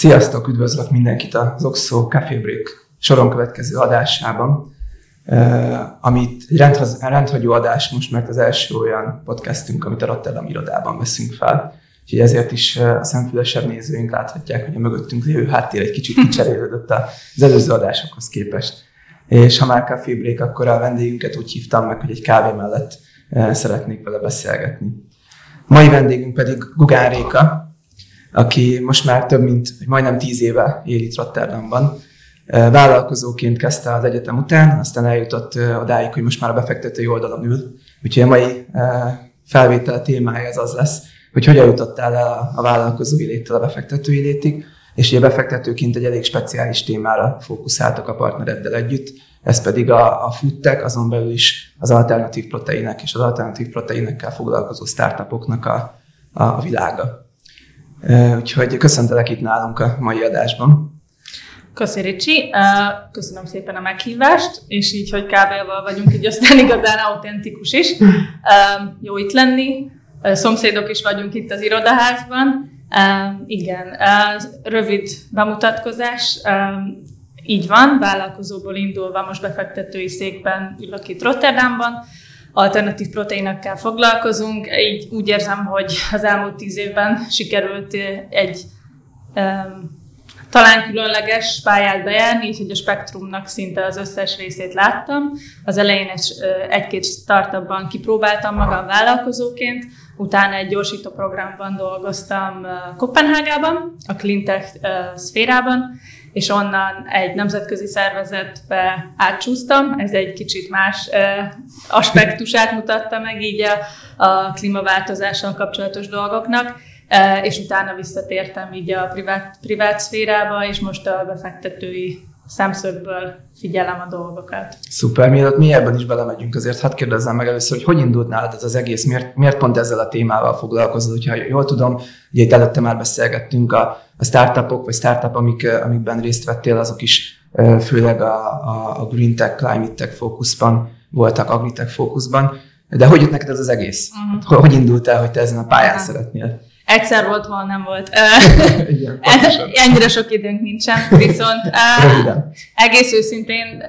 Sziasztok, üdvözlök mindenkit az Oxo Café Break soron következő adásában, amit egy rendhagyó adás most, mert az első olyan podcastünk, amit a Rotterdam irodában veszünk fel. Úgyhogy ezért is a szemfülesebb nézőink láthatják, hogy a mögöttünk lévő háttér egy kicsit kicserélődött az előző adásokhoz képest. És ha már Café Break, akkor a vendégünket úgy hívtam meg, hogy egy kávé mellett szeretnék vele beszélgetni. Mai vendégünk pedig Gugán Réka, aki most már több mint majdnem tíz éve él itt Rotterdamban. Vállalkozóként kezdte az egyetem után, aztán eljutott odáig, hogy most már a befektetői oldalon ül. Úgyhogy a mai felvétel témája az az lesz, hogy hogyan jutottál el a vállalkozói léttől a befektetői létig, és ugye befektetőként egy elég speciális témára fókuszáltak a partnereddel együtt, ez pedig a, a foodtech, azon belül is az alternatív proteinek és az alternatív proteinekkel foglalkozó startupoknak a, a világa. Úgyhogy köszöntelek itt nálunk a mai adásban. Köszi Ricsi, köszönöm szépen a meghívást, és így, hogy kávéval vagyunk, így aztán igazán autentikus is. Jó itt lenni, szomszédok is vagyunk itt az irodaházban. Igen, rövid bemutatkozás. Így van, vállalkozóból indulva most befektetői székben ülök itt Rotterdamban alternatív proteinekkel foglalkozunk. Így úgy érzem, hogy az elmúlt tíz évben sikerült egy um, talán különleges pályát bejárni, így hogy a spektrumnak szinte az összes részét láttam. Az elején egy-két startupban kipróbáltam magam vállalkozóként, utána egy gyorsító programban dolgoztam Kopenhágában, a cleantech szférában, és onnan egy nemzetközi szervezetbe átcsúsztam, ez egy kicsit más aspektusát mutatta meg így a, a klímaváltozással kapcsolatos dolgoknak, és utána visszatértem így a privát, privát szférába, és most a befektetői szemszögből figyelem a dolgokat. Szuper, mielőtt mi ebben is belemegyünk, azért hadd kérdezzem meg először, hogy hogy indult nálad ez az egész, miért, miért pont ezzel a témával foglalkozol, hogyha jól tudom, ugye itt előtte már beszélgettünk a, a startupok, vagy startup, amik, amikben részt vettél, azok is főleg a, a, a Green Tech, Climate Tech fókuszban voltak, Agritech fókuszban, de hogy jött neked ez az egész? Uh-huh. Hogy indult el, hogy te ezen a pályán uh-huh. szeretnél? Egyszer volt, hol nem volt. Igen, Ennyire sok időnk nincsen, viszont egész őszintén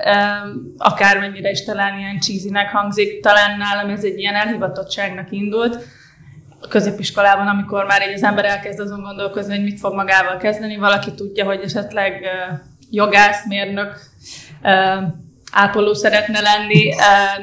akármennyire is talán ilyen cheesynek hangzik, talán nálam ez egy ilyen elhivatottságnak indult, a középiskolában, amikor már egy az ember elkezd azon gondolkozni, hogy mit fog magával kezdeni, valaki tudja, hogy esetleg jogász, mérnök, ápoló szeretne lenni,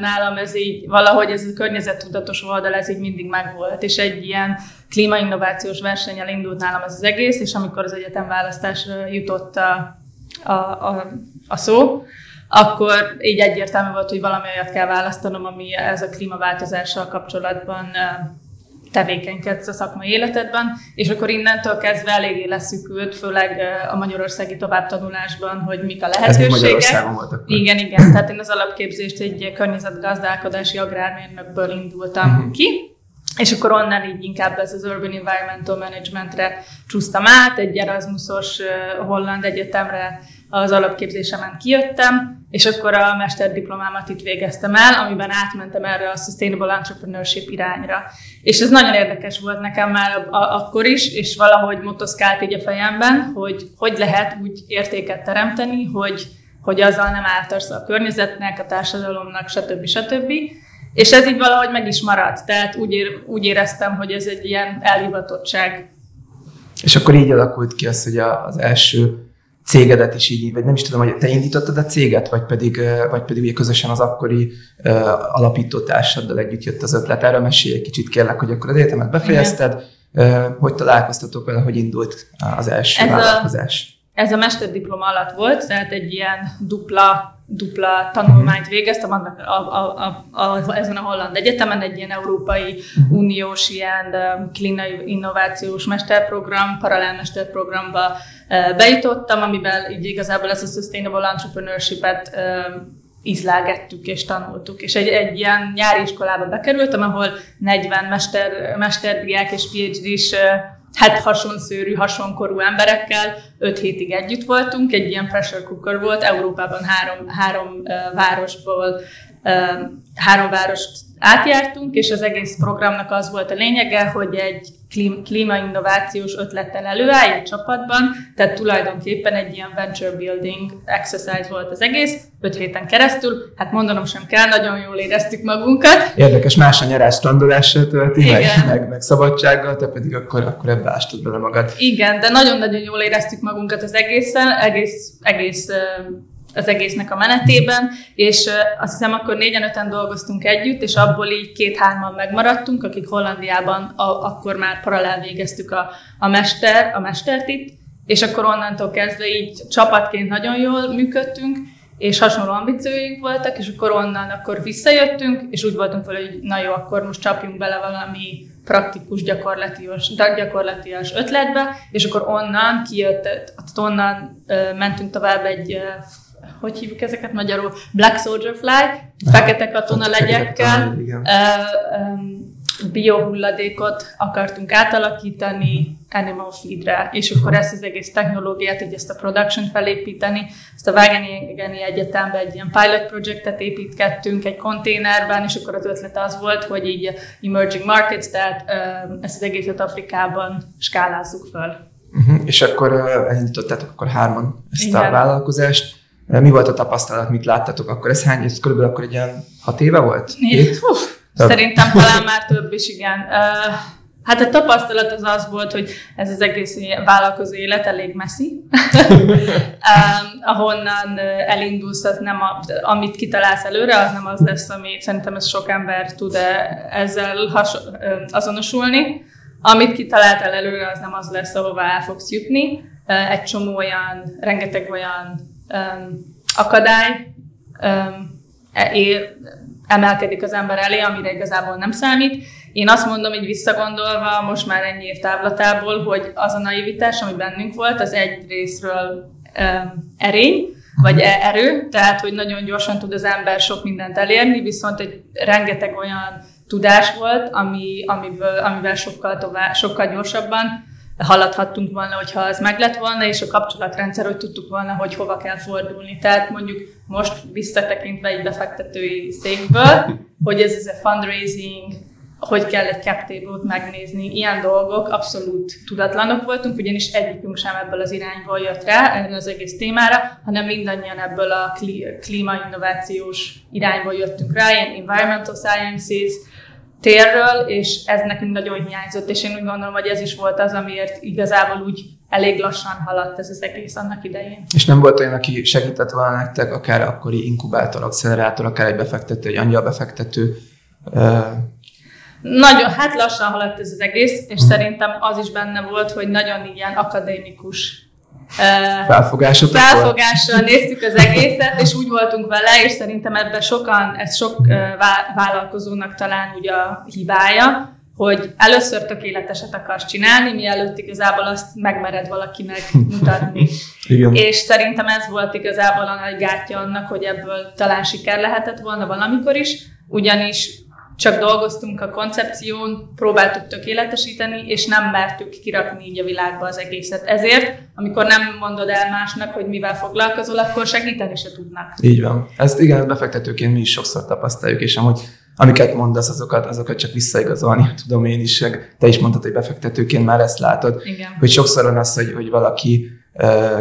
nálam ez így valahogy ez a környezettudatos oldal, ez így mindig megvolt, és egy ilyen klímainnovációs versennyel indult nálam ez az egész, és amikor az egyetemválasztásra jutott a, a, a, a szó, akkor így egyértelmű volt, hogy valami olyat kell választanom, ami ez a klímaváltozással kapcsolatban tevékenykedsz a szakmai életedben, és akkor innentől kezdve eléggé leszűkült, főleg a magyarországi továbbtanulásban, hogy mik a lehetőségek. Ez Magyarországon voltak. Igen, igen. Tehát én az alapképzést egy környezetgazdálkodási agrármérnökből indultam uh-huh. ki, és akkor onnan így inkább ez az Urban Environmental Managementre csúsztam át, egy Erasmusos holland egyetemre az alapképzésemen kijöttem, és akkor a mesterdiplomámat itt végeztem el, amiben átmentem erre a Sustainable Entrepreneurship irányra. És ez nagyon érdekes volt nekem már akkor is, és valahogy motoszkált így a fejemben, hogy hogy lehet úgy értéket teremteni, hogy, hogy azzal nem ártasz a környezetnek, a társadalomnak, stb. stb. És ez így valahogy meg is maradt. Tehát úgy, ér, úgy éreztem, hogy ez egy ilyen elhivatottság. És akkor így alakult ki az, hogy az első cégedet is így, vagy nem is tudom, hogy te indítottad a céget, vagy pedig, vagy pedig ugye közösen az akkori uh, alapítótársaddal együtt jött az ötlet. Erről mesélj egy kicsit kérlek, hogy akkor az egyetemet befejezted, uh, hogy találkoztatok vele, hogy indult az első ez vállalkozás? A, ez a mesterdiploma alatt volt, tehát egy ilyen dupla dupla tanulmányt végeztem, annak a, a, a, a, ezen a holland egyetemen egy ilyen Európai Uniós ilyen klinikai innovációs mesterprogram, paralel mesterprogramba bejutottam, amivel így igazából ezt a Sustainable Entrepreneurship-et ízlágettük és tanultuk. És egy, egy ilyen nyári iskolába bekerültem, ahol 40 mester, mesterdiák és PhD-s hát hasonszőrű, hasonkorú emberekkel. Öt hétig együtt voltunk, egy ilyen pressure cooker volt, Európában három, három városból három várost átjártunk, és az egész programnak az volt a lényege, hogy egy klímainnovációs ötlettel előáll egy csapatban, tehát tulajdonképpen egy ilyen venture building exercise volt az egész, öt héten keresztül, hát mondanom sem kell, nagyon jól éreztük magunkat. Érdekes, más a nyerás strandolással tölti, meg, meg, meg, szabadsággal, te pedig akkor, akkor ebbe ástad bele magad. Igen, de nagyon-nagyon jól éreztük magunkat az egészen, egész, egész az egésznek a menetében, és azt hiszem akkor négyen öten dolgoztunk együtt, és abból így két-hárman megmaradtunk, akik Hollandiában a, akkor már paralel végeztük a, a, mester, a mestert itt, és akkor onnantól kezdve így csapatként nagyon jól működtünk, és hasonló ambícióink voltak, és akkor onnan akkor visszajöttünk, és úgy voltunk fel, hogy na jó, akkor most csapjunk bele valami praktikus, gyakorlatias, gyakorlatias ötletbe, és akkor onnan kijött, onnan mentünk tovább egy hogy hívjuk ezeket magyarul, Black Soldier Fly, fekete katona legyekkel, biohulladékot akartunk átalakítani animal feedre, és akkor ezt az egész technológiát, így ezt a production felépíteni, ezt a Wageningeni Egyetemben egy ilyen pilot projektet építkettünk egy konténerben, és akkor az ötlet az volt, hogy így emerging markets, tehát ezt az egészet Afrikában skálázzuk föl. Uh-huh. És akkor elindítottátok akkor hárman ezt Igen. a vállalkozást. Mi volt a tapasztalat, mit láttatok akkor? Ez hány, ez körülbelül akkor egy ilyen hat éve volt? Szerintem talán már több is, igen. Uh, hát a tapasztalat az az volt, hogy ez az egész vállalkozó élet elég messzi. ahonnan elindulsz, az nem a, amit kitalálsz előre, az nem az lesz, ami szerintem ez sok ember tud ezzel has, azonosulni. Amit kitaláltál előre, az nem az lesz, ahová el fogsz jutni. Egy csomó olyan, rengeteg olyan um, akadály um, ér, emelkedik az ember elé, amire igazából nem számít. Én azt mondom, hogy visszagondolva, most már ennyi év távlatából, hogy az a naivitás, ami bennünk volt, az egy részről um, erény, vagy e- erő, tehát hogy nagyon gyorsan tud az ember sok mindent elérni, viszont egy rengeteg olyan tudás volt, ami, amiből, amivel sokkal, tovább, sokkal gyorsabban haladhattunk volna, hogyha az meg lett volna, és a kapcsolatrendszer, hogy tudtuk volna, hogy hova kell fordulni. Tehát mondjuk most visszatekintve egy befektetői székből, hogy ez, ez a fundraising, hogy kell egy cap megnézni, ilyen dolgok abszolút tudatlanok voltunk, ugyanis egyikünk sem ebből az irányból jött rá, az egész témára, hanem mindannyian ebből a klímainnovációs irányból jöttünk rá, ilyen environmental sciences, térről, és ez nekünk nagyon hiányzott, és én úgy gondolom, hogy ez is volt az, amiért igazából úgy elég lassan haladt ez az egész annak idején. És nem volt olyan, aki segített volna nektek, akár akkori inkubátor, accelerátor, akár egy befektető, egy angyal befektető? Nagyon, hát lassan haladt ez az egész, és hmm. szerintem az is benne volt, hogy nagyon ilyen akadémikus Felfogásotok Felfogással néztük az egészet, és úgy voltunk vele, és szerintem ebben sokan, ez sok vállalkozónak talán ugye a hibája, hogy először tökéleteset akarsz csinálni, mielőtt igazából azt megmered valakinek mutatni. Igen. És szerintem ez volt igazából a nagy gátja annak, hogy ebből talán siker lehetett volna valamikor is, ugyanis csak dolgoztunk a koncepción, próbáltuk tökéletesíteni, és nem mertük kirakni így a világba az egészet. Ezért, amikor nem mondod el másnak, hogy mivel foglalkozol, akkor segíteni se tudnak. Így van. Ezt igen, befektetőként mi is sokszor tapasztaljuk, és amúgy amiket mondasz, azokat, azokat csak visszaigazolni tudom én is, te is mondtad, hogy befektetőként már ezt látod, igen. hogy sokszor van az, hogy, hogy valaki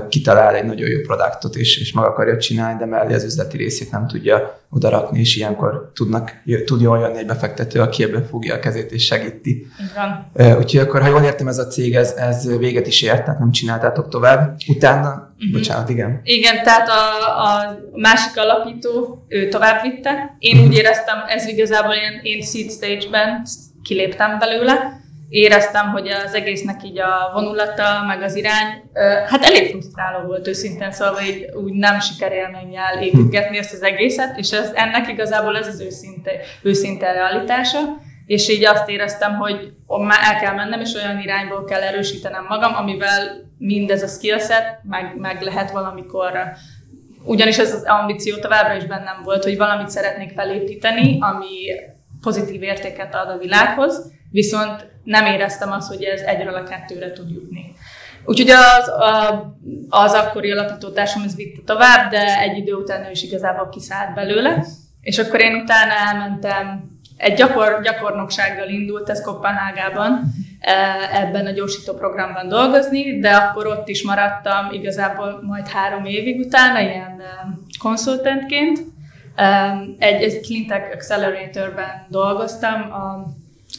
kitalál egy nagyon jó produktot, és, és meg akarja csinálni, de mellé az üzleti részét nem tudja odarakni, és ilyenkor tudnak, tud jól jönni egy befektető, aki ebben fogja a kezét és segíti. Igen. Úgyhogy akkor, ha jól értem, ez a cég, ez, ez véget is ért, tehát nem csináltátok tovább. Utána, uh-huh. bocsánat, igen. Igen, tehát a, a másik alapító, ő tovább vitte. Én uh-huh. úgy éreztem, ez igazából én, én seed stage-ben kiléptem belőle, éreztem, hogy az egésznek így a vonulata, meg az irány, hát elég frusztráló volt őszintén, szóval hogy úgy nem sikerélménnyel építgetni ezt az egészet, és ez, ennek igazából ez az őszinte, őszinte realitása, és így azt éreztem, hogy már el kell mennem, és olyan irányból kell erősítenem magam, amivel mindez a skillset meg, meg lehet valamikor ugyanis ez az ambíció továbbra is bennem volt, hogy valamit szeretnék felépíteni, ami pozitív értéket ad a világhoz, viszont nem éreztem azt, hogy ez egyről a kettőre tud jutni. Úgyhogy az, az akkori alapítótársam ez vitte tovább, de egy idő után ő is igazából kiszállt belőle, és akkor én utána elmentem egy gyakor, gyakornoksággal indult ez Kopenhágában, e, ebben a gyorsító programban dolgozni, de akkor ott is maradtam igazából majd három évig utána, ilyen e, konszultantként. E, egy, egy Cleantech Acceleratorben dolgoztam, a,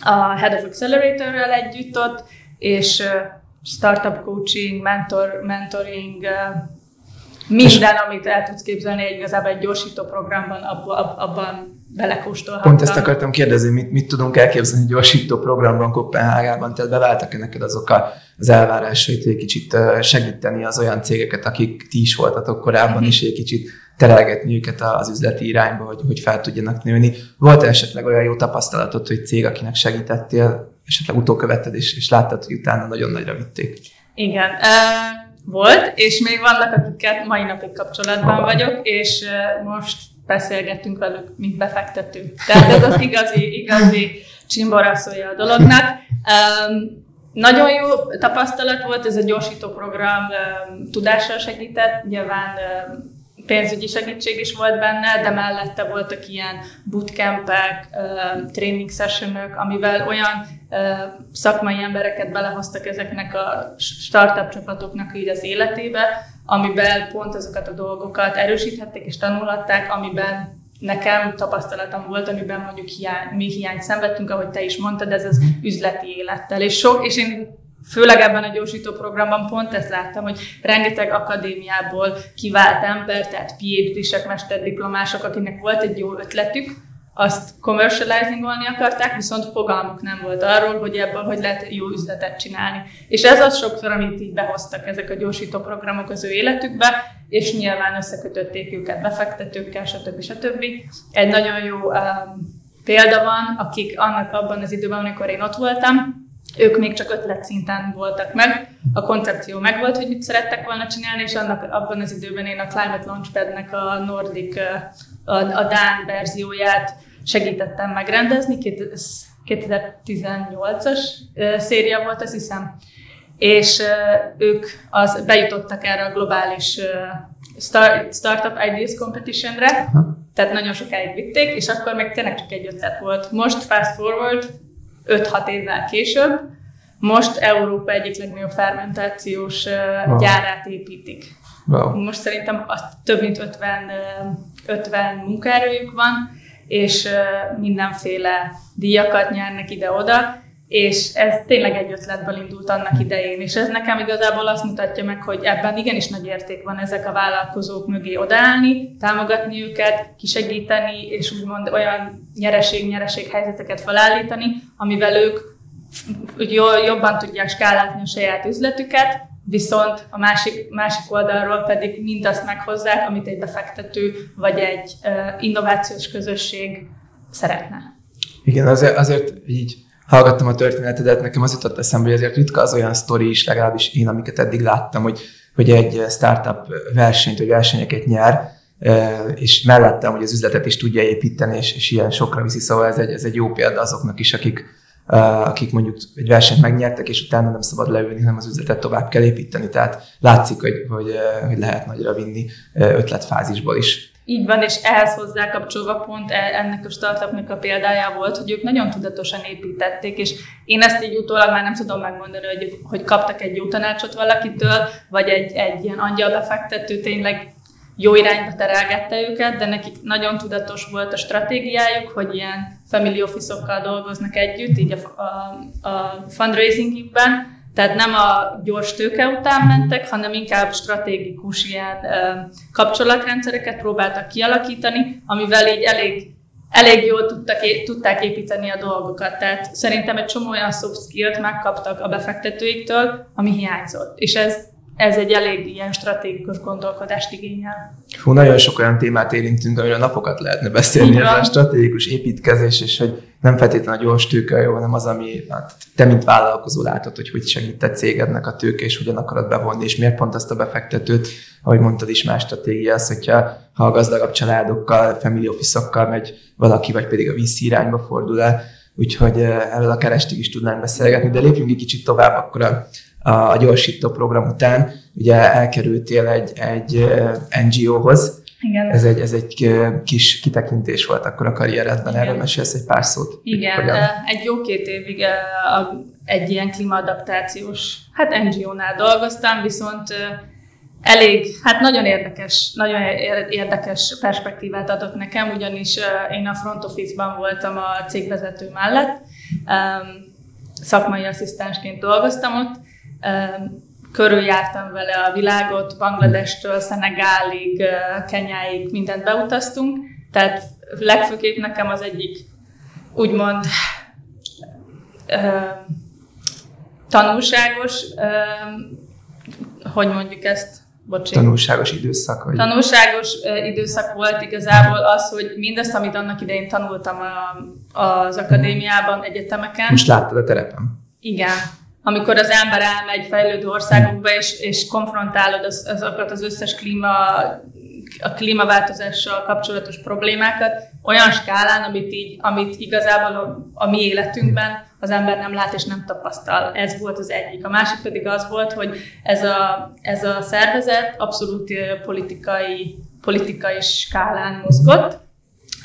a Head of Acceleratorrel együtt ott, és startup coaching, mentor, mentoring, minden, amit el tudsz képzelni, egy igazából egy gyorsító programban, abban, abban belekóstolhattam. Pont ezt akartam kérdezni, mit, mit tudunk elképzelni egy gyorsító programban Kopenhágában, tehát beváltak-e neked azok az elvárásait, hogy egy kicsit segíteni az olyan cégeket, akik ti is voltatok korábban, mm-hmm. és egy kicsit terelgetni őket az üzleti irányba, hogy, hogy fel tudjanak nőni. Volt esetleg olyan jó tapasztalatot, hogy cég, akinek segítettél, esetleg utókövetted, és, és láttad, hogy utána nagyon nagyra vitték? Igen. Uh volt, és még vannak, akikkel mai napig kapcsolatban vagyok, és most beszélgettünk velük, mint befektető. Tehát ez az igazi, igazi csimboraszója a dolognak. Um, nagyon jó tapasztalat volt, ez a gyorsító program um, tudással segített, nyilván um, pénzügyi segítség is volt benne, de mellette voltak ilyen bootcampek, training sessionök, amivel olyan szakmai embereket belehoztak ezeknek a startup csapatoknak így az életébe, amiben pont azokat a dolgokat erősíthették és tanulhatták, amiben nekem tapasztalatom volt, amiben mondjuk hiány, mi hiányt szenvedtünk, ahogy te is mondtad, ez az üzleti élettel. És, sok, és én főleg ebben a gyorsító programban pont ezt láttam, hogy rengeteg akadémiából kivált ember, tehát PhD-sek, mesterdiplomások, akinek volt egy jó ötletük, azt commercializingolni akarták, viszont fogalmuk nem volt arról, hogy ebből hogy lehet jó üzletet csinálni. És ez az sokszor, amit így behoztak ezek a gyorsító programok az ő életükbe, és nyilván összekötötték őket befektetőkkel, stb. stb. Egy nagyon jó um, példa van, akik annak abban az időben, amikor én ott voltam, ők még csak ötlet szinten voltak meg, a koncepció megvolt, hogy mit szerettek volna csinálni, és annak abban az időben én a Climate Launchpad-nek a Nordic, a, a Dán verzióját segítettem megrendezni, 2018-as széria volt, azt hiszem, és ők az bejutottak erre a globális Startup Ideas Competitionre, tehát nagyon sokáig vitték, és akkor még tényleg csak egy ötlet volt. Most fast forward, 5-6 évvel később, most Európa egyik legnagyobb fermentációs wow. gyárát építik. Wow. Most szerintem az több mint 50, 50 munkaerőjük van, és mindenféle díjakat nyernek ide-oda, és ez tényleg egy ötletből indult annak idején, és ez nekem igazából azt mutatja meg, hogy ebben igenis nagy érték van ezek a vállalkozók mögé odaállni, támogatni őket, kisegíteni, és úgymond olyan nyereség-nyereség helyzeteket felállítani, amivel ők jobban tudják skálázni a saját üzletüket, viszont a másik, másik oldalról pedig mindazt meghozzák, amit egy befektető vagy egy innovációs közösség szeretne. Igen, azért, azért így hallgattam a történetedet, nekem az jutott eszembe, hogy azért ritka az olyan sztori is, legalábbis én, amiket eddig láttam, hogy, hogy egy startup versenyt, vagy versenyeket nyer, és mellettem, hogy az üzletet is tudja építeni, és, és ilyen sokra viszi, szóval ez egy, ez egy jó példa azoknak is, akik, akik mondjuk egy versenyt megnyertek, és utána nem szabad leülni, hanem az üzletet tovább kell építeni. Tehát látszik, hogy, hogy, hogy lehet nagyra vinni ötletfázisból is. Így van, és ehhez hozzá kapcsolva pont e, ennek a startupnak a példája volt, hogy ők nagyon tudatosan építették, és én ezt így utólag már nem tudom megmondani, hogy, hogy kaptak egy jó tanácsot valakitől, vagy egy, egy ilyen angyalbefektető tényleg jó irányba terelgette őket, de nekik nagyon tudatos volt a stratégiájuk, hogy ilyen family office-okkal dolgoznak együtt, így a, a, a fundraisingükben, tehát nem a gyors tőke után mentek, hanem inkább stratégikus ilyen kapcsolatrendszereket próbáltak kialakítani, amivel így elég, elég jól tudtak, tudták építeni a dolgokat. Tehát szerintem egy csomó olyan soft skill-t megkaptak a befektetőiktől, ami hiányzott. És ez ez egy elég ilyen stratégikus gondolkodást igényel. Fú, nagyon sok olyan témát érintünk, amiről napokat lehetne beszélni, ez a stratégikus építkezés, és hogy nem feltétlenül a gyors tőke jó, hanem az, ami hát, te, mint vállalkozó látod, hogy hogy segít a cégednek a tőke, és hogyan akarod bevonni, és miért pont azt a befektetőt, ahogy mondtad is, más stratégia az, hogyha ha a gazdagabb családokkal, family office-okkal megy valaki, vagy pedig a VC irányba fordul el, úgyhogy eh, erről a kerestig is tudnánk beszélgetni, de lépjünk egy kicsit tovább akkor a a gyorsító program után ugye elkerültél egy, egy NGO-hoz, igen. Ez egy, ez egy kis kitekintés volt akkor a karrieredben, erről mesélsz egy pár szót. Igen, hogyan? egy jó két évig egy ilyen klímaadaptációs, hát NGO-nál dolgoztam, viszont elég, hát nagyon érdekes, nagyon érdekes perspektívát adott nekem, ugyanis én a front office-ban voltam a cégvezető mellett, szakmai asszisztensként dolgoztam ott, körüljártam vele a világot, Bangladestől, Szenegálig, Kenyáig mindent beutaztunk, tehát legfőképp nekem az egyik úgymond tanulságos, hogy mondjuk ezt, Bocsi. Tanulságos időszak. Vagy? Tanulságos időszak volt igazából az, hogy mindazt, amit annak idején tanultam a, az akadémiában, egyetemeken. Most láttad a terepen. Igen. Amikor az ember elmegy fejlődő országokba, és, és konfrontálod az, azokat az összes klíma a klímaváltozással kapcsolatos problémákat olyan skálán, amit, így, amit igazából a, a mi életünkben az ember nem lát és nem tapasztal. Ez volt az egyik. A másik pedig az volt, hogy ez a, ez a szervezet abszolút politikai, politikai skálán mozgott,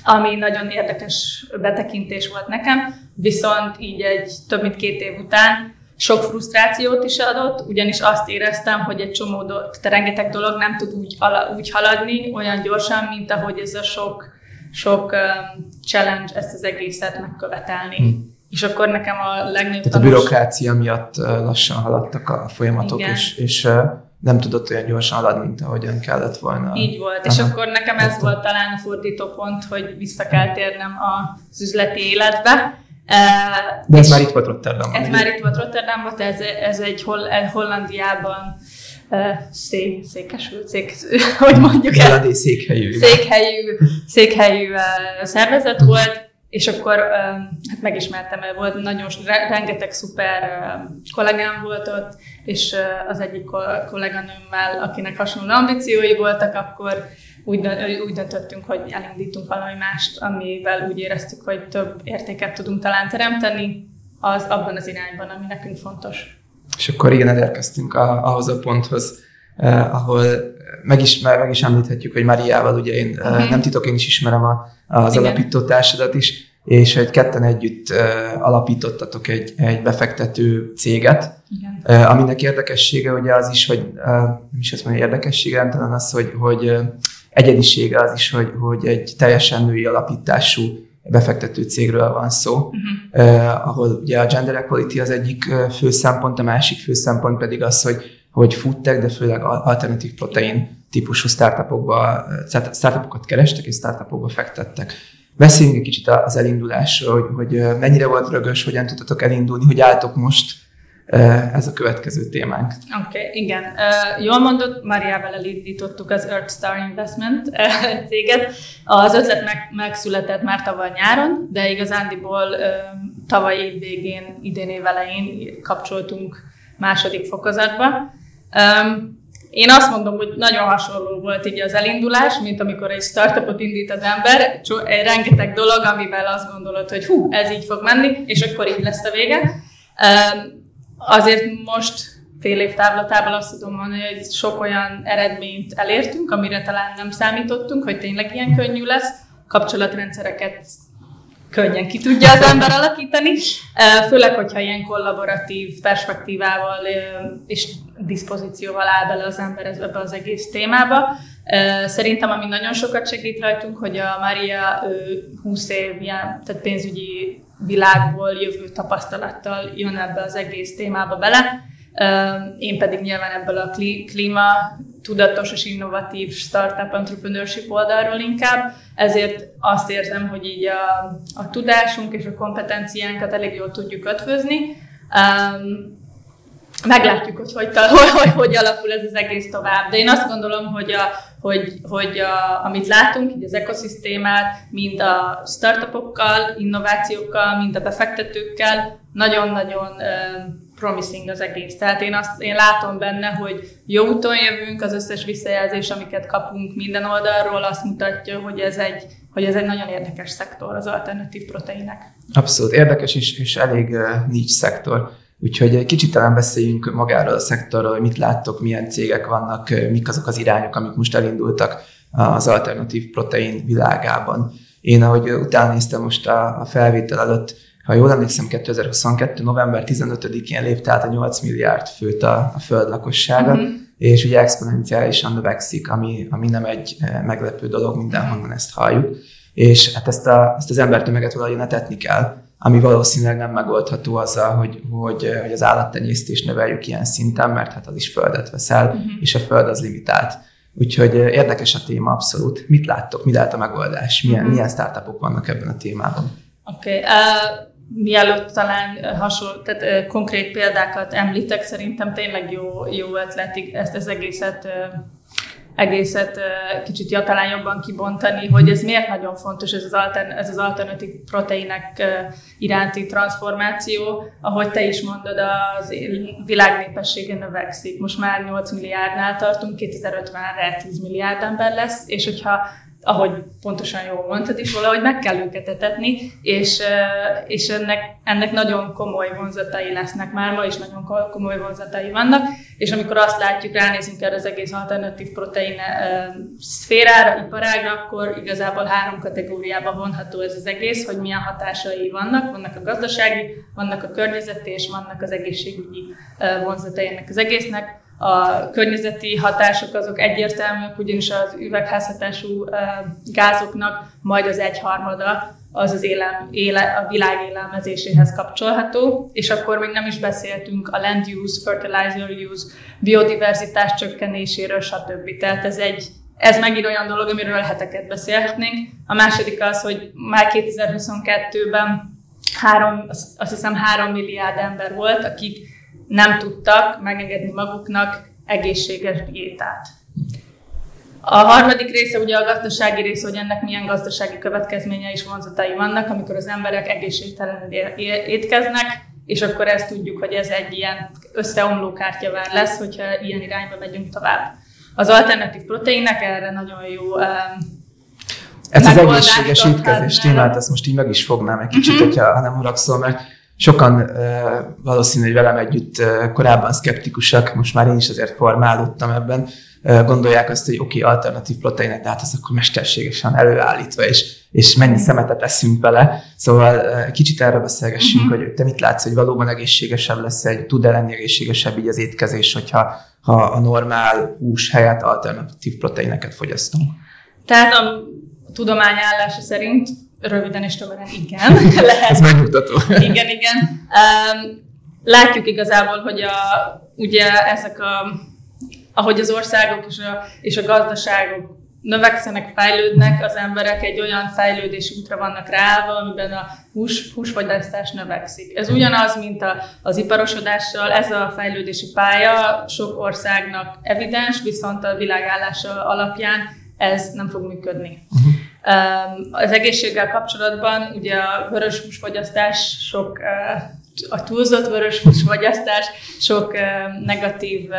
ami nagyon érdekes betekintés volt nekem, viszont így egy több mint két év után sok frusztrációt is adott, ugyanis azt éreztem, hogy egy csomó dolog, rengeteg dolog nem tud úgy, úgy haladni olyan gyorsan, mint ahogy ez a sok, sok um, challenge ezt az egészet megkövetelni. Hmm. És akkor nekem a legnagyobb Tehát a bürokrácia miatt lassan haladtak a folyamatok, Igen. és, és nem tudott olyan gyorsan haladni, mint ahogyan kellett volna. Így volt, Aha. és akkor nekem ez volt talán a fordító pont, hogy vissza kell térnem az üzleti életbe, de ez már itt volt Rotterdamban. Ez már itt volt Rotterdamban, ez, ez egy Hol- Hollandiában szé, székesült, szék, hogy mondjuk ezt? székhelyű. Székhelyű, székhelyű szervezet volt, és akkor hát megismertem, mert volt nagyon, rengeteg szuper kollégám volt ott, és az egyik kolléganőmmel, akinek hasonló ambíciói voltak, akkor úgy, úgy döntöttünk, hogy elindítunk valami mást, amivel úgy éreztük, hogy több értéket tudunk talán teremteni, az abban az irányban, ami nekünk fontos. És akkor igen, elérkeztünk a, ahhoz a ponthoz, eh, ahol meg is, meg is említhetjük, hogy Mariával, ugye én uh-huh. nem titok, én is ismerem a, az igen. alapító társadat is, és egy ketten együtt uh, alapítottatok egy, egy befektető céget, Igen. Uh, aminek érdekessége ugye az is, hogy uh, nem is azt mondja érdekessége, talán az, hogy, hogy uh, egyedisége az is, hogy, hogy egy teljesen női alapítású befektető cégről van szó, uh-huh. eh, ahol ugye a gender equality az egyik fő szempont, a másik fő szempont pedig az, hogy, hogy foodtech, de főleg alternatív protein típusú startupokba, startupokat kerestek és startupokba fektettek. Beszéljünk egy kicsit az elindulásról, hogy, hogy mennyire volt rögös, hogyan tudtatok elindulni, hogy álltok most ez a következő témánk. Oké, okay, igen. Uh, jól mondott, Mariával elindítottuk az Earth Star Investment uh, céget. Az ötlet meg, megszületett már tavaly nyáron, de igazándiból uh, tavaly év végén, idén év elején kapcsoltunk második fokozatba. Én azt mondom, hogy nagyon hasonló volt így az elindulás, mint amikor egy startupot indít az ember, rengeteg dolog, amivel azt gondolod, hogy hú, ez így fog menni, és akkor így lesz a vége. Azért most fél év távlatában azt tudom mondani, hogy sok olyan eredményt elértünk, amire talán nem számítottunk, hogy tényleg ilyen könnyű lesz. Kapcsolatrendszereket könnyen ki tudja az ember alakítani, főleg, hogyha ilyen kollaboratív perspektívával és diszpozícióval áll bele az ember ebbe az egész témába. Szerintem, ami nagyon sokat segít rajtunk, hogy a Maria 20 év ilyen, tehát pénzügyi világból jövő tapasztalattal jön ebbe az egész témába bele. Én pedig nyilván ebből a klíma tudatos és innovatív startup entrepreneurship oldalról inkább, ezért azt érzem, hogy így a, a tudásunk és a kompetenciánkat elég jól tudjuk ötvözni. Um, meglátjuk, hogy, hogy, hogy hogy alakul ez az egész tovább. De én azt gondolom, hogy, a, hogy, hogy a, amit látunk, így az ekoszisztémát, mind a startupokkal, innovációkkal, mind a befektetőkkel, nagyon-nagyon promising az egész. Tehát én, azt, én látom benne, hogy jó úton jövünk, az összes visszajelzés, amiket kapunk minden oldalról, azt mutatja, hogy ez egy, hogy ez egy nagyon érdekes szektor az alternatív proteinek. Abszolút érdekes és, és elég uh, nincs szektor Úgyhogy egy kicsit talán beszéljünk magáról a szektorról, hogy mit láttok, milyen cégek vannak, mik azok az irányok, amik most elindultak az alternatív protein világában. Én, ahogy utána néztem most a, felvétel előtt, ha jól emlékszem, 2022. november 15-én lépte át a 8 milliárd főt a, a föld lakossága, mm-hmm. és ugye exponenciálisan növekszik, ami, ami nem egy meglepő dolog, mindenhonnan ezt halljuk. És hát ezt, a, ezt az embertömeget valahogy etetni kell, ami valószínűleg nem megoldható azzal, hogy, hogy, hogy az állattenyésztést növeljük ilyen szinten, mert hát az is földet veszel, uh-huh. és a föld az limitált. Úgyhogy érdekes a téma abszolút. Mit láttok, mi lehet a megoldás, milyen, uh-huh. milyen startupok vannak ebben a témában? Oké, okay. uh, mielőtt talán hasonló, tehát konkrét példákat említek, szerintem tényleg jó, jó ötlet ezt az egészet egészet kicsit ja, talán jobban kibontani, hogy ez miért nagyon fontos ez az, altern, ez az alternatív proteinek iránti transformáció. Ahogy te is mondod, az világ népessége növekszik. Most már 8 milliárdnál tartunk, 2050-re 10 milliárd ember lesz, és hogyha ahogy pontosan jól mondtad is, valahogy meg kell őket etetni, és, és ennek, ennek nagyon komoly vonzatai lesznek már, ma is nagyon komoly vonzatai vannak, és amikor azt látjuk, ránézünk erre az egész alternatív protein szférára, iparágra, akkor igazából három kategóriába vonható ez az egész, hogy milyen hatásai vannak, vannak a gazdasági, vannak a környezeti, és vannak az egészségügyi vonzatai ennek az egésznek a környezeti hatások azok egyértelműek, ugyanis az üvegházhatású gázoknak majd az egyharmada az az élem, éle, a világ élelmezéséhez kapcsolható, és akkor még nem is beszéltünk a land use, fertilizer use, biodiverzitás csökkenéséről, stb. Tehát ez egy ez megint olyan dolog, amiről heteket beszélhetnénk. A második az, hogy már 2022-ben három, azt hiszem három milliárd ember volt, akik nem tudtak megengedni maguknak egészséges diétát. A harmadik része ugye a gazdasági része, hogy ennek milyen gazdasági következményei és vonzatai vannak, amikor az emberek egészségtelenül étkeznek, és akkor ezt tudjuk, hogy ez egy ilyen összeomló kártyavár lesz, hogyha ilyen irányba megyünk tovább. Az alternatív proteinek erre nagyon jó um, Ez az egészséges étkezés témát, ezt most így meg is fognám egy kicsit, uh-huh. hogyha, ha nem haragszol, mert sokan valószínű, hogy velem együtt korábban szkeptikusak, most már én is azért formálódtam ebben, gondolják azt, hogy oké, okay, alternatív proteinek, de hát az akkor mesterségesen előállítva, és, és mennyi szemetet eszünk vele. Szóval kicsit erről beszélgessünk, uh-huh. hogy te mit látsz, hogy valóban egészségesebb lesz, egy tud-e lenni egészségesebb így az étkezés, hogyha ha a normál hús helyett alternatív proteineket fogyasztunk. Tehát a tudomány állása szerint Röviden és tömören igen. Lehet. Ez megmutató. igen, igen. Látjuk igazából, hogy a, ugye ezek a, ahogy az országok és a, és a gazdaságok növekszenek, fejlődnek, az emberek egy olyan fejlődési útra vannak ráállva, amiben a hús, húsfogyasztás növekszik. Ez ugyanaz, mint a, az iparosodással, ez a fejlődési pálya sok országnak evidens, viszont a világállása alapján ez nem fog működni. Uh-huh. Az egészséggel kapcsolatban ugye a vörös húsfogyasztás sok, a túlzott vörös húsfogyasztás sok negatív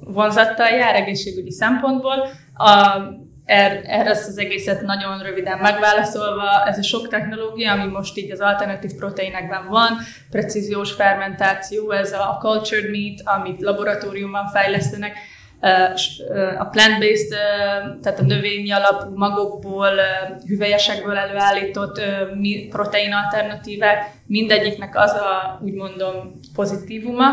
vonzattal jár egészségügyi szempontból. A, er, erre ezt az egészet nagyon röviden megválaszolva, ez a sok technológia, ami most így az alternatív proteinekben van, precíziós fermentáció, ez a cultured meat, amit laboratóriumban fejlesztenek, a plant-based, tehát a növényi alapú magokból, hüvelyesekből előállított protein alternatívák, mindegyiknek az a, úgy mondom, pozitívuma,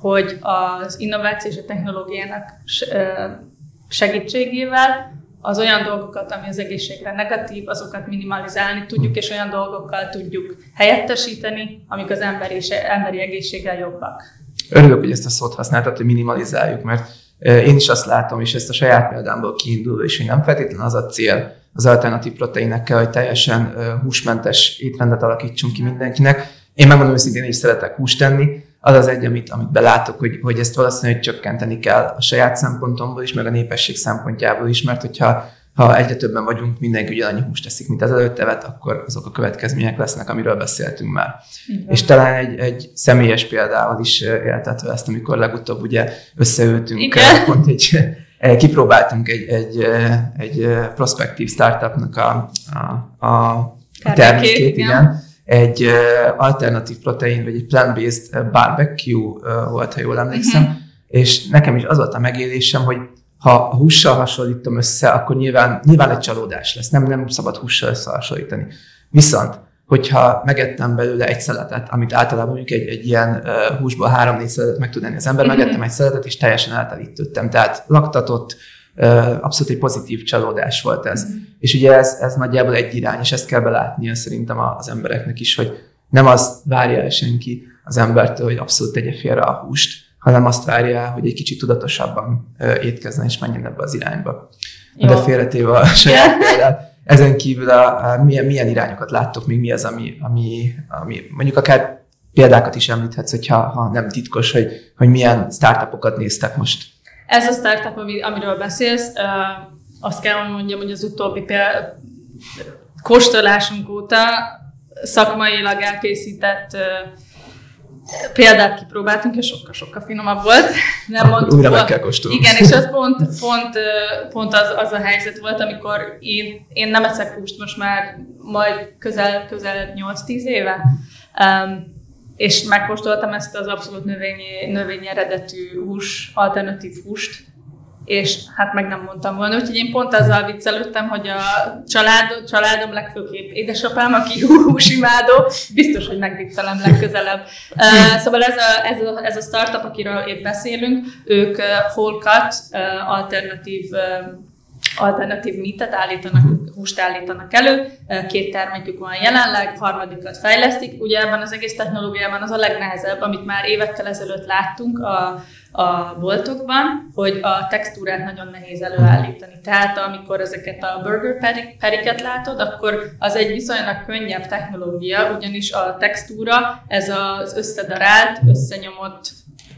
hogy az innováció és a technológiának segítségével az olyan dolgokat, ami az egészségre negatív, azokat minimalizálni tudjuk, és olyan dolgokkal tudjuk helyettesíteni, amik az emberi, emberi egészséggel jobbak. Örülök, hogy ezt a szót használtad, hogy minimalizáljuk, mert én is azt látom, és ezt a saját példámból kiindulva is, hogy nem feltétlenül az a cél az alternatív proteinekkel, hogy teljesen húsmentes étrendet alakítsunk ki mindenkinek. Én megmondom őszintén, én is szeretek húst tenni, az az egy, amit, amit belátok, hogy, hogy ezt valószínűleg csökkenteni kell a saját szempontomból is, meg a népesség szempontjából is, mert hogyha ha egyre többen vagyunk, mindenki ugyanannyi húst teszik, mint az előtte vet, akkor azok a következmények lesznek, amiről beszéltünk már. Igen. És talán egy, egy személyes példával is éltetve ezt, amikor legutóbb ugye összeültünk, Igen. pont egy, kipróbáltunk egy, egy, egy prospektív startupnak a, a, a, termékét, igen. igen egy alternatív protein, vagy egy plant-based barbecue volt, ha jól emlékszem, uh-huh. és nekem is az volt a megélésem, hogy ha a hússal hasonlítom össze, akkor nyilván, nyilván egy csalódás lesz, nem, nem szabad hússal összehasonlítani. Viszont, hogyha megettem belőle egy szeletet, amit általában mondjuk egy, egy ilyen uh, húsból három-négy szeletet meg tud enni az ember, mm-hmm. megettem egy szeletet, és teljesen eltelítődtem. Tehát laktatott, uh, abszolút egy pozitív csalódás volt ez. Mm-hmm. És ugye ez, ez nagyjából egy irány, és ezt kell belátnia szerintem az embereknek is, hogy nem azt várja el senki az embertől, hogy abszolút tegye félre a húst, hanem azt várja, hogy egy kicsit tudatosabban étkezzen és menjen ebbe az irányba. Jó. De félretéve a saját példát, ezen kívül a, a, milyen, milyen irányokat láttok, még mi az, ami, ami, ami mondjuk akár példákat is említhetsz, hogyha ha nem titkos, hogy, hogy milyen startupokat néztek most. Ez a startup, amiről beszélsz, azt kell mondjam, hogy az utóbbi péld, kóstolásunk óta szakmailag elkészített példát kipróbáltunk, és sokkal-sokkal finomabb volt. Nem Akkor újra meg kell kóstolni. Igen, és az pont, pont, pont az, az a helyzet volt, amikor én, én nem eszek húst most már majd közel, közel 8-10 éve. Um, és megkóstoltam ezt az abszolút növényi, növényi eredetű hús, alternatív húst, és hát meg nem mondtam volna. Úgyhogy én pont azzal viccelődtem, hogy a család, családom legfőképp édesapám, aki húsimádó, biztos, hogy megviccelem legközelebb. Uh, szóval ez a, ez, a, ez a startup, akiről itt beszélünk, ők uh, whole cut, uh, alternatív uh, alternatív mitet állítanak, húst állítanak elő, két termékük van jelenleg, harmadikat fejlesztik. Ugye ebben az egész technológiában az a legnehezebb, amit már évekkel ezelőtt láttunk a, a boltokban, hogy a textúrát nagyon nehéz előállítani. Tehát amikor ezeket a burger periket látod, akkor az egy viszonylag könnyebb technológia, ugyanis a textúra, ez az összedarált, összenyomott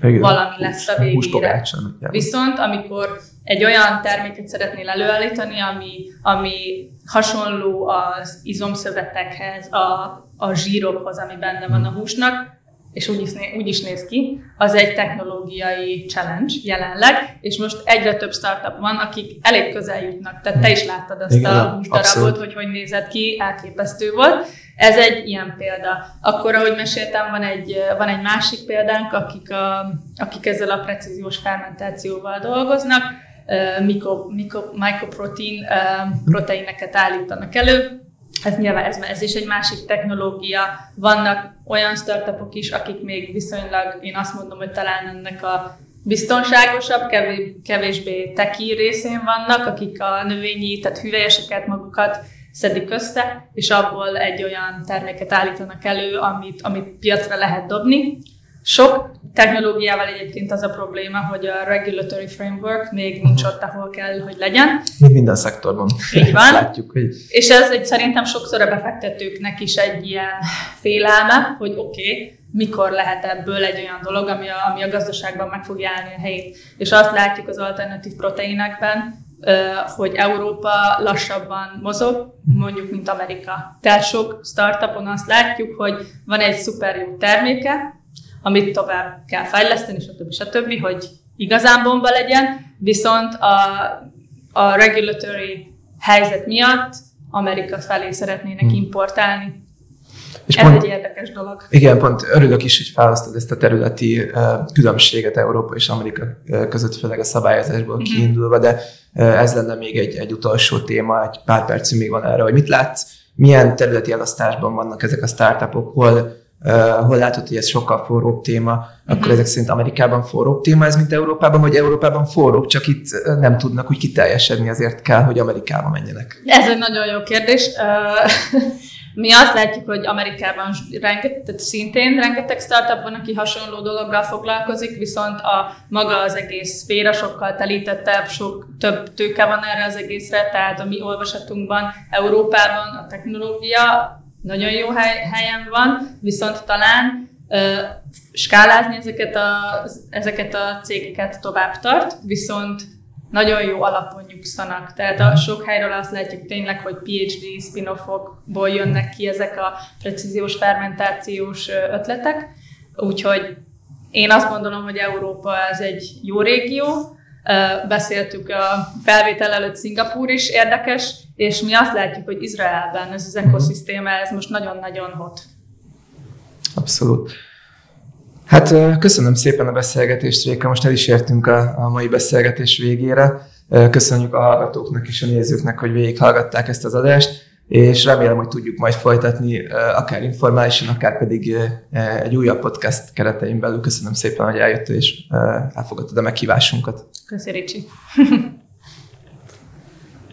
igen, valami lesz a végére. Viszont amikor egy olyan terméket szeretnél előállítani, ami, ami hasonló az izomszövetekhez, a, a zsírokhoz, ami benne van a húsnak, és úgy is, úgy is néz ki, az egy technológiai challenge jelenleg, és most egyre több startup van, akik elég közel jutnak. Tehát te is láttad azt Igen, a húsdarabot, hogy hogy nézett ki, elképesztő volt. Ez egy ilyen példa. Akkor, ahogy meséltem, van egy, van egy másik példánk, akik, a, akik ezzel a precíziós fermentációval dolgoznak, mikro, mikro, mikroprotein proteineket állítanak elő, ez nyilván ez, ez is egy másik technológia. Vannak olyan startupok is, akik még viszonylag, én azt mondom, hogy talán ennek a biztonságosabb, kevésbé teki részén vannak, akik a növényi, tehát hüvelyeseket magukat szedik össze, és abból egy olyan terméket állítanak elő, amit, amit piacra lehet dobni. Sok technológiával egyébként az a probléma, hogy a regulatory framework még nincs ott, ahol kell, hogy legyen. Mint minden szektorban. Így van. látjuk, hogy... És ez egy szerintem sokszor a befektetőknek is egy ilyen félelme, hogy oké, okay, mikor lehet ebből egy olyan dolog, ami a, ami a gazdaságban meg fogja állni a helyét. És azt látjuk az alternatív proteinekben, hogy Európa lassabban mozog, mondjuk, mint Amerika. Tehát sok startupon azt látjuk, hogy van egy szuper jó terméke, amit tovább kell fejleszteni, stb. stb., hogy igazán bomba legyen, viszont a, a regulatory helyzet miatt Amerika felé szeretnének hmm. importálni. És Ez pont, egy érdekes dolog. Igen, pont örülök is, hogy felhoztad ezt a területi uh, különbséget Európa és Amerika között, főleg a szabályozásból mm-hmm. kiindulva, de uh, ez lenne még egy, egy utolsó téma, egy pár percünk még van erre, hogy mit látsz, milyen területi elosztásban vannak ezek a startupok, hol uh, hol látod, hogy ez sokkal forróbb téma, akkor uh-huh. ezek szerint Amerikában forróbb téma ez, mint Európában, vagy Európában forróbb, csak itt nem tudnak úgy kiteljesedni, azért kell, hogy Amerikába menjenek. Ez egy nagyon jó kérdés. Mi azt látjuk, hogy Amerikában rengeteg, tehát szintén rengeteg startup van, aki hasonló dologgal foglalkozik, viszont a maga az egész szféra sokkal telítettebb, sok több tőke van erre az egészre, tehát a mi olvasatunkban Európában a technológia nagyon jó hely, helyen van, viszont talán uh, skálázni ezeket a, ezeket a cégeket tovább tart, viszont nagyon jó alapon nyugszanak. Tehát a sok helyről azt látjuk tényleg, hogy PhD spin-offokból jönnek ki ezek a precíziós fermentációs ötletek. Úgyhogy én azt gondolom, hogy Európa ez egy jó régió. Beszéltük a felvétel előtt Szingapúr is érdekes, és mi azt látjuk, hogy Izraelben ez az ekoszisztéma, ez most nagyon-nagyon hot. Abszolút. Hát köszönöm szépen a beszélgetést, Réka. Most el is értünk a, a mai beszélgetés végére. Köszönjük a hallgatóknak és a nézőknek, hogy végighallgatták ezt az adást, és remélem, hogy tudjuk majd folytatni, akár informálisan, akár pedig egy újabb podcast keretein belül. Köszönöm szépen, hogy eljöttél és elfogadtad a meghívásunkat. Köszönöm, Ricsi.